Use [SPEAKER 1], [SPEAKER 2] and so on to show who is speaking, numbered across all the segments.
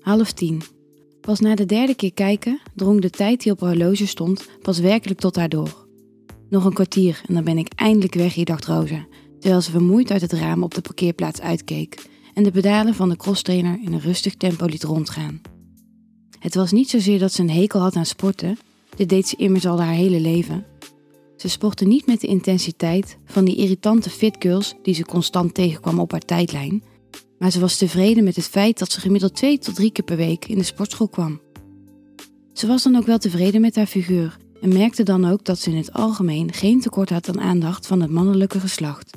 [SPEAKER 1] Half tien. Pas na de derde keer kijken drong de tijd die op haar horloge stond pas werkelijk tot haar door. Nog een kwartier en dan ben ik eindelijk weg hier, dacht Rosa, terwijl ze vermoeid uit het raam op de parkeerplaats uitkeek en de pedalen van de crosstrainer in een rustig tempo liet rondgaan. Het was niet zozeer dat ze een hekel had aan sporten, dit deed ze immers al haar hele leven. Ze sportte niet met de intensiteit van die irritante fitgirls die ze constant tegenkwam op haar tijdlijn, maar ze was tevreden met het feit dat ze gemiddeld twee tot drie keer per week in de sportschool kwam. Ze was dan ook wel tevreden met haar figuur en merkte dan ook dat ze in het algemeen geen tekort had aan aandacht van het mannelijke geslacht.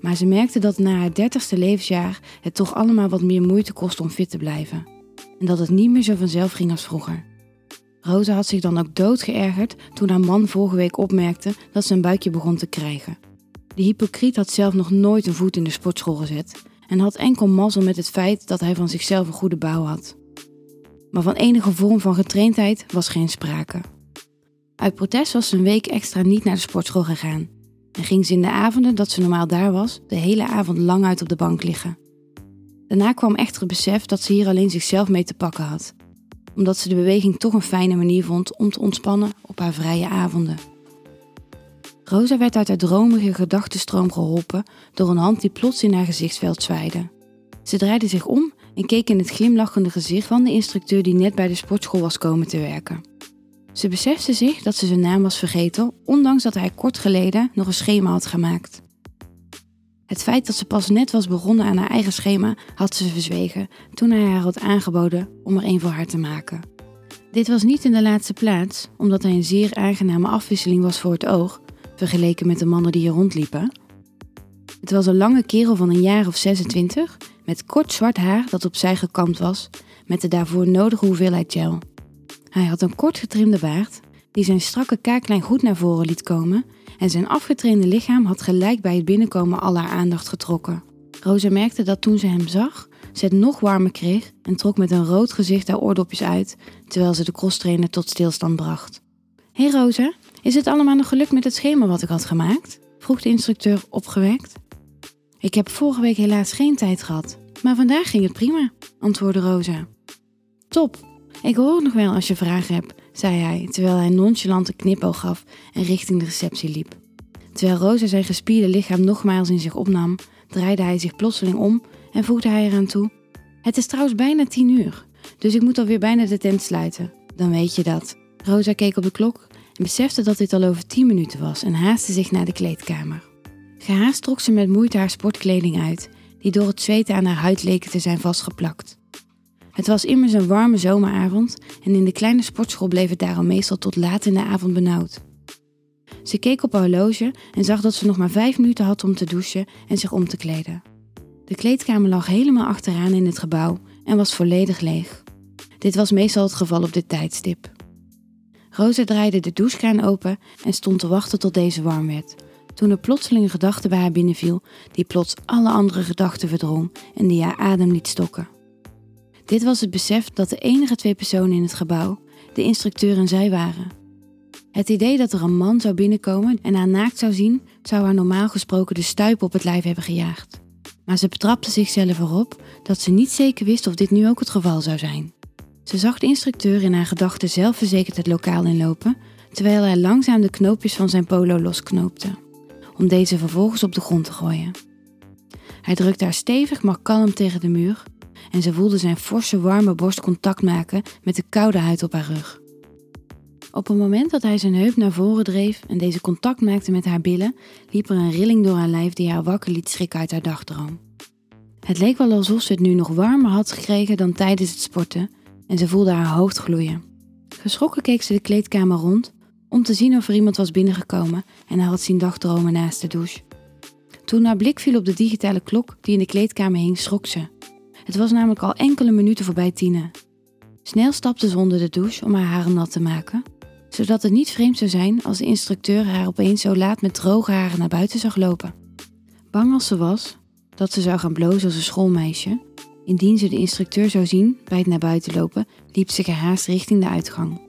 [SPEAKER 1] Maar ze merkte dat na haar dertigste levensjaar het toch allemaal wat meer moeite kostte om fit te blijven. En dat het niet meer zo vanzelf ging als vroeger. Rosa had zich dan ook dood geërgerd toen haar man vorige week opmerkte dat ze een buikje begon te krijgen. De hypocriet had zelf nog nooit een voet in de sportschool gezet en had enkel mazzel met het feit dat hij van zichzelf een goede bouw had. Maar van enige vorm van getraindheid was geen sprake. Uit protest was ze een week extra niet naar de sportschool gegaan en ging ze in de avonden dat ze normaal daar was, de hele avond lang uit op de bank liggen. Daarna kwam echter het besef dat ze hier alleen zichzelf mee te pakken had, omdat ze de beweging toch een fijne manier vond om te ontspannen op haar vrije avonden. Rosa werd uit haar dromige gedachtenstroom geholpen door een hand die plots in haar gezichtsveld zwaaide. Ze draaide zich om en keek in het glimlachende gezicht van de instructeur die net bij de sportschool was komen te werken. Ze besefte zich dat ze zijn naam was vergeten, ondanks dat hij kort geleden nog een schema had gemaakt. Het feit dat ze pas net was begonnen aan haar eigen schema had ze verzwegen toen hij haar had aangeboden om er een voor haar te maken. Dit was niet in de laatste plaats, omdat hij een zeer aangename afwisseling was voor het oog, vergeleken met de mannen die hier rondliepen. Het was een lange kerel van een jaar of 26, met kort zwart haar dat opzij gekamd was, met de daarvoor nodige hoeveelheid gel. Hij had een kort getrimde baard, die zijn strakke kaaklijn goed naar voren liet komen, en zijn afgetrainde lichaam had gelijk bij het binnenkomen al haar aandacht getrokken. Rosa merkte dat toen ze hem zag, ze het nog warmer kreeg en trok met een rood gezicht haar oordopjes uit, terwijl ze de crosstrainer tot stilstand bracht. Hé hey Rosa, is het allemaal nog gelukt met het schema wat ik had gemaakt? vroeg de instructeur opgewekt. Ik heb vorige week helaas geen tijd gehad, maar vandaag ging het prima, antwoordde Rosa. Top, ik hoor nog wel als je vragen hebt, zei hij terwijl hij nonchalant een knipoog gaf en richting de receptie liep. Terwijl Rosa zijn gespierde lichaam nogmaals in zich opnam, draaide hij zich plotseling om en voegde hij eraan toe: Het is trouwens bijna tien uur, dus ik moet alweer bijna de tent sluiten. Dan weet je dat. Rosa keek op de klok en besefte dat dit al over tien minuten was en haastte zich naar de kleedkamer. Gehaast trok ze met moeite haar sportkleding uit, die door het zweten aan haar huid leken te zijn vastgeplakt. Het was immers een warme zomeravond en in de kleine sportschool bleef het daarom meestal tot laat in de avond benauwd. Ze keek op haar horloge en zag dat ze nog maar vijf minuten had om te douchen en zich om te kleden. De kleedkamer lag helemaal achteraan in het gebouw en was volledig leeg. Dit was meestal het geval op dit tijdstip. Rosa draaide de douchekraan open en stond te wachten tot deze warm werd, toen er plotseling een gedachte bij haar binnenviel die plots alle andere gedachten verdrong en die haar adem liet stokken. Dit was het besef dat de enige twee personen in het gebouw, de instructeur en zij waren. Het idee dat er een man zou binnenkomen en haar naakt zou zien, zou haar normaal gesproken de stuip op het lijf hebben gejaagd. Maar ze betrapte zichzelf erop dat ze niet zeker wist of dit nu ook het geval zou zijn. Ze zag de instructeur in haar gedachten zelfverzekerd het lokaal inlopen, terwijl hij langzaam de knoopjes van zijn polo losknoopte, om deze vervolgens op de grond te gooien. Hij drukte haar stevig maar kalm tegen de muur en ze voelde zijn forse warme borst contact maken met de koude huid op haar rug. Op het moment dat hij zijn heup naar voren dreef en deze contact maakte met haar billen, liep er een rilling door haar lijf die haar wakker liet schrikken uit haar dagdroom. Het leek wel alsof ze het nu nog warmer had gekregen dan tijdens het sporten en ze voelde haar hoofd gloeien. Geschrokken keek ze de kleedkamer rond om te zien of er iemand was binnengekomen en haar had zien dagdromen naast de douche. Toen haar blik viel op de digitale klok die in de kleedkamer hing, schrok ze. Het was namelijk al enkele minuten voorbij tienen. Snel stapte ze onder de douche om haar haren nat te maken, zodat het niet vreemd zou zijn als de instructeur haar opeens zo laat met droge haren naar buiten zag lopen. Bang als ze was dat ze zou gaan blozen als een schoolmeisje, indien ze de instructeur zou zien bij het naar buiten lopen, liep ze gehaast richting de uitgang.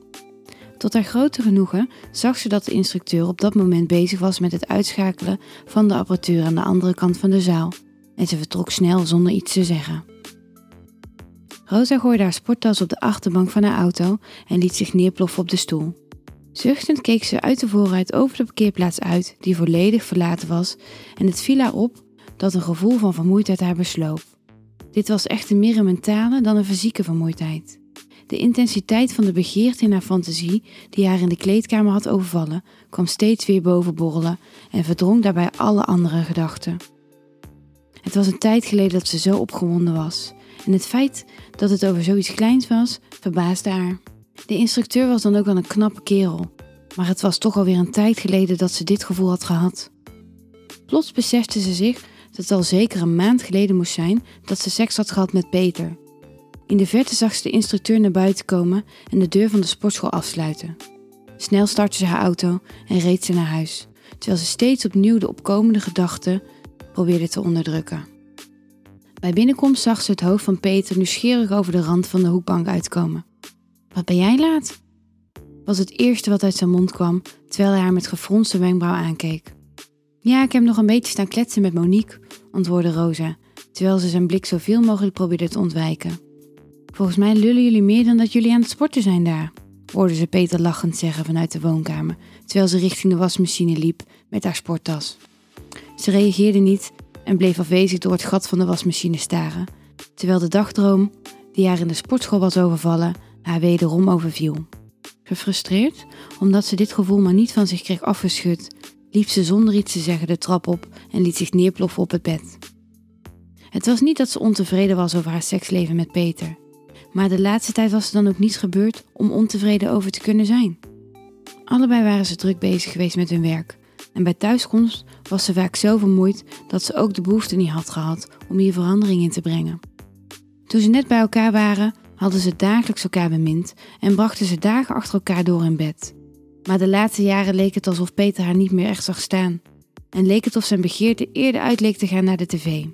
[SPEAKER 1] Tot haar grote genoegen zag ze dat de instructeur op dat moment bezig was met het uitschakelen van de apparatuur aan de andere kant van de zaal en ze vertrok snel zonder iets te zeggen. Rosa gooide haar sporttas op de achterbank van haar auto en liet zich neerploffen op de stoel. Zuchtend keek ze uit de voorruit over de parkeerplaats uit, die volledig verlaten was, en het viel haar op dat een gevoel van vermoeidheid haar besloop. Dit was echter meer een mentale dan een fysieke vermoeidheid. De intensiteit van de begeerte in haar fantasie, die haar in de kleedkamer had overvallen, kwam steeds weer bovenborrelen en verdrong daarbij alle andere gedachten. Het was een tijd geleden dat ze zo opgewonden was, en het feit dat het over zoiets kleins was, verbaasde haar. De instructeur was dan ook wel een knappe kerel, maar het was toch alweer een tijd geleden dat ze dit gevoel had gehad. Plots besefte ze zich dat het al zeker een maand geleden moest zijn dat ze seks had gehad met Peter. In de verte zag ze de instructeur naar buiten komen en de deur van de sportschool afsluiten. Snel startte ze haar auto en reed ze naar huis, terwijl ze steeds opnieuw de opkomende gedachten probeerde te onderdrukken. Bij binnenkomst zag ze het hoofd van Peter nieuwsgierig over de rand van de hoekbank uitkomen. Wat ben jij laat? was het eerste wat uit zijn mond kwam, terwijl hij haar met gefronste wenkbrauw aankeek. Ja, ik heb nog een beetje staan kletsen met Monique, antwoordde Rosa, terwijl ze zijn blik zoveel mogelijk probeerde te ontwijken. Volgens mij lullen jullie meer dan dat jullie aan het sporten zijn daar, hoorde ze Peter lachend zeggen vanuit de woonkamer, terwijl ze richting de wasmachine liep met haar sporttas. Ze reageerde niet en bleef afwezig door het gat van de wasmachine staren, terwijl de dagdroom, die haar in de sportschool was overvallen, haar wederom overviel. Gefrustreerd, omdat ze dit gevoel maar niet van zich kreeg afgeschud, liep ze zonder iets te zeggen de trap op en liet zich neerploffen op het bed. Het was niet dat ze ontevreden was over haar seksleven met Peter, maar de laatste tijd was er dan ook niets gebeurd om ontevreden over te kunnen zijn. Allebei waren ze druk bezig geweest met hun werk en bij thuiskomst was ze vaak zo vermoeid dat ze ook de behoefte niet had gehad om hier verandering in te brengen. Toen ze net bij elkaar waren, hadden ze dagelijks elkaar bemind en brachten ze dagen achter elkaar door in bed. Maar de laatste jaren leek het alsof Peter haar niet meer echt zag staan en leek het of zijn begeerte eerder uit leek te gaan naar de tv.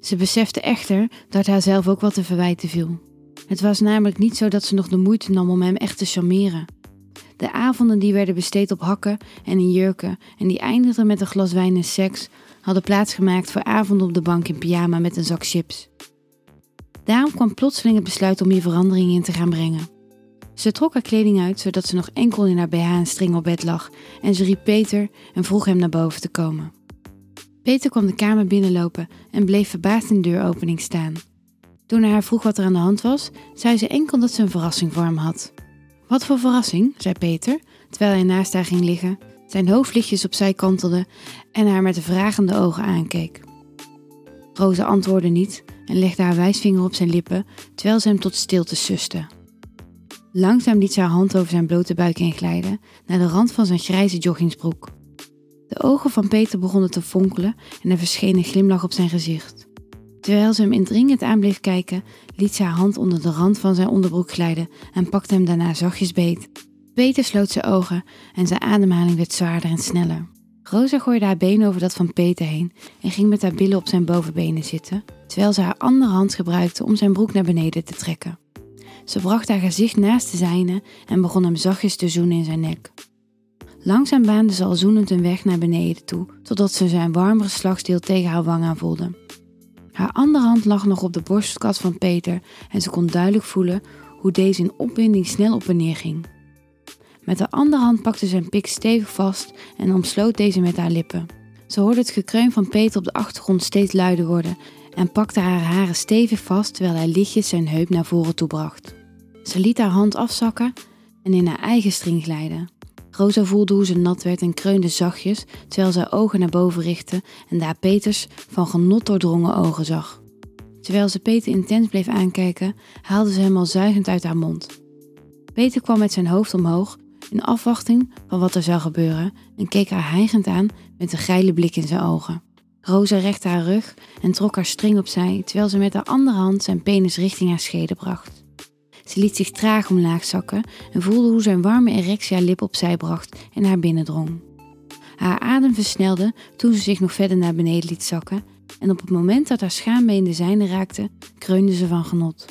[SPEAKER 1] Ze besefte echter dat haar zelf ook wat te verwijten viel. Het was namelijk niet zo dat ze nog de moeite nam om hem echt te charmeren. De avonden die werden besteed op hakken en in jurken en die eindigden met een glas wijn en seks, hadden plaatsgemaakt voor avonden op de bank in pyjama met een zak chips. Daarom kwam plotseling het besluit om hier verandering in te gaan brengen. Ze trok haar kleding uit zodat ze nog enkel in haar BH en string op bed lag en ze riep Peter en vroeg hem naar boven te komen. Peter kwam de kamer binnenlopen en bleef verbaasd in de deuropening staan. Toen hij haar vroeg wat er aan de hand was, zei ze enkel dat ze een verrassing voor hem had. Wat voor verrassing, zei Peter, terwijl hij naast haar ging liggen, zijn hoofd lichtjes opzij kantelde en haar met de vragende ogen aankeek. Rosa antwoordde niet en legde haar wijsvinger op zijn lippen terwijl ze hem tot stilte suste. Langzaam liet ze haar hand over zijn blote buik heen glijden naar de rand van zijn grijze joggingsbroek. De ogen van Peter begonnen te fonkelen en er verscheen een glimlach op zijn gezicht. Terwijl ze hem indringend aan bleef kijken, liet ze haar hand onder de rand van zijn onderbroek glijden en pakte hem daarna zachtjes beet. Peter sloot zijn ogen en zijn ademhaling werd zwaarder en sneller. Rosa gooide haar been over dat van Peter heen en ging met haar billen op zijn bovenbenen zitten, terwijl ze haar andere hand gebruikte om zijn broek naar beneden te trekken. Ze bracht haar gezicht naast de zijne en begon hem zachtjes te zoenen in zijn nek. Langzaam baande ze al zoenend een weg naar beneden toe, totdat ze zijn warm geslachtsdeel tegen haar wang aan voelde. Haar andere hand lag nog op de borstkas van Peter en ze kon duidelijk voelen hoe deze in opwinding snel op en neer ging. Met haar andere hand pakte ze zijn pik stevig vast en omsloot deze met haar lippen. Ze hoorde het gekreun van Peter op de achtergrond steeds luider worden en pakte haar haren stevig vast terwijl hij lichtjes zijn heup naar voren toebracht. Ze liet haar hand afzakken en in haar eigen string glijden. Rosa voelde hoe ze nat werd en kreunde zachtjes terwijl ze ogen naar boven richtte en daar Peters van genot doordrongen ogen zag. Terwijl ze Peter intens bleef aankijken, haalde ze hem al zuigend uit haar mond. Peter kwam met zijn hoofd omhoog in afwachting van wat er zou gebeuren en keek haar hijgend aan met een geile blik in zijn ogen. Rosa rechtte haar rug en trok haar string opzij terwijl ze met haar andere hand zijn penis richting haar schede bracht. Ze liet zich traag omlaag zakken en voelde hoe zijn warme erectie haar lip opzij bracht en haar binnendrong. Haar adem versnelde toen ze zich nog verder naar beneden liet zakken en op het moment dat haar schaambeen de zijne raakte, kreunde ze van genot.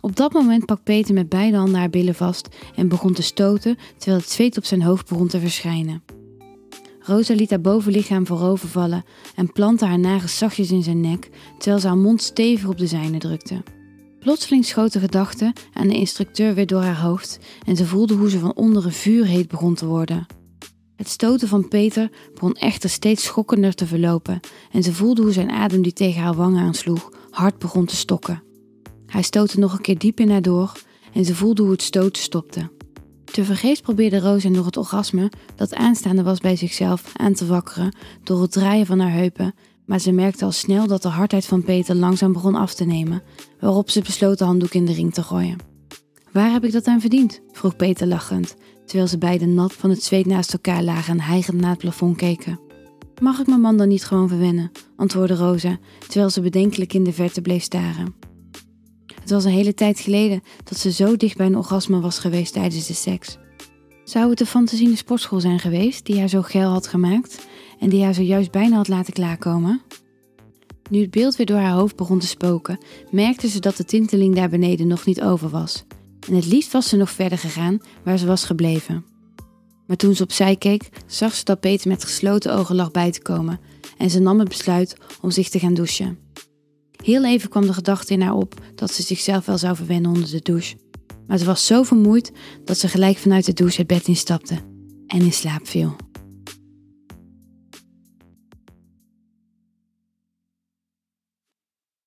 [SPEAKER 1] Op dat moment pakt Peter met beide handen haar billen vast en begon te stoten terwijl het zweet op zijn hoofd begon te verschijnen. Rosa liet haar bovenlichaam voorover vallen en plantte haar nagels zachtjes in zijn nek terwijl ze haar mond stevig op de zijne drukte. Plotseling schoot de gedachte aan de instructeur weer door haar hoofd en ze voelde hoe ze van onderen vuurheet begon te worden. Het stoten van Peter begon echter steeds schokkender te verlopen en ze voelde hoe zijn adem die tegen haar wang aansloeg hard begon te stokken. Hij stootte nog een keer diep in haar door en ze voelde hoe het stoten stopte. Tevergeefs probeerde Roos door het orgasme, dat aanstaande was bij zichzelf, aan te wakkeren door het draaien van haar heupen, maar ze merkte al snel dat de hardheid van Peter langzaam begon af te nemen, waarop ze besloot de handdoek in de ring te gooien. Waar heb ik dat aan verdiend? vroeg Peter lachend, terwijl ze beiden nat van het zweet naast elkaar lagen en hijgend naar het plafond keken. Mag ik mijn man dan niet gewoon verwennen? antwoordde Rosa, terwijl ze bedenkelijk in de verte bleef staren. Het was een hele tijd geleden dat ze zo dicht bij een orgasme was geweest tijdens de seks. Zou het de fantasiene sportschool zijn geweest die haar zo geil had gemaakt en die haar zojuist bijna had laten klaarkomen? Nu het beeld weer door haar hoofd begon te spoken, merkte ze dat de tinteling daar beneden nog niet over was. En het liefst was ze nog verder gegaan waar ze was gebleven. Maar toen ze opzij keek, zag ze dat Peter met gesloten ogen lag bij te komen en ze nam het besluit om zich te gaan douchen. Heel even kwam de gedachte in haar op dat ze zichzelf wel zou verwennen onder de douche. Maar ze was zo vermoeid dat ze gelijk vanuit de douche het bed instapte en in slaap viel.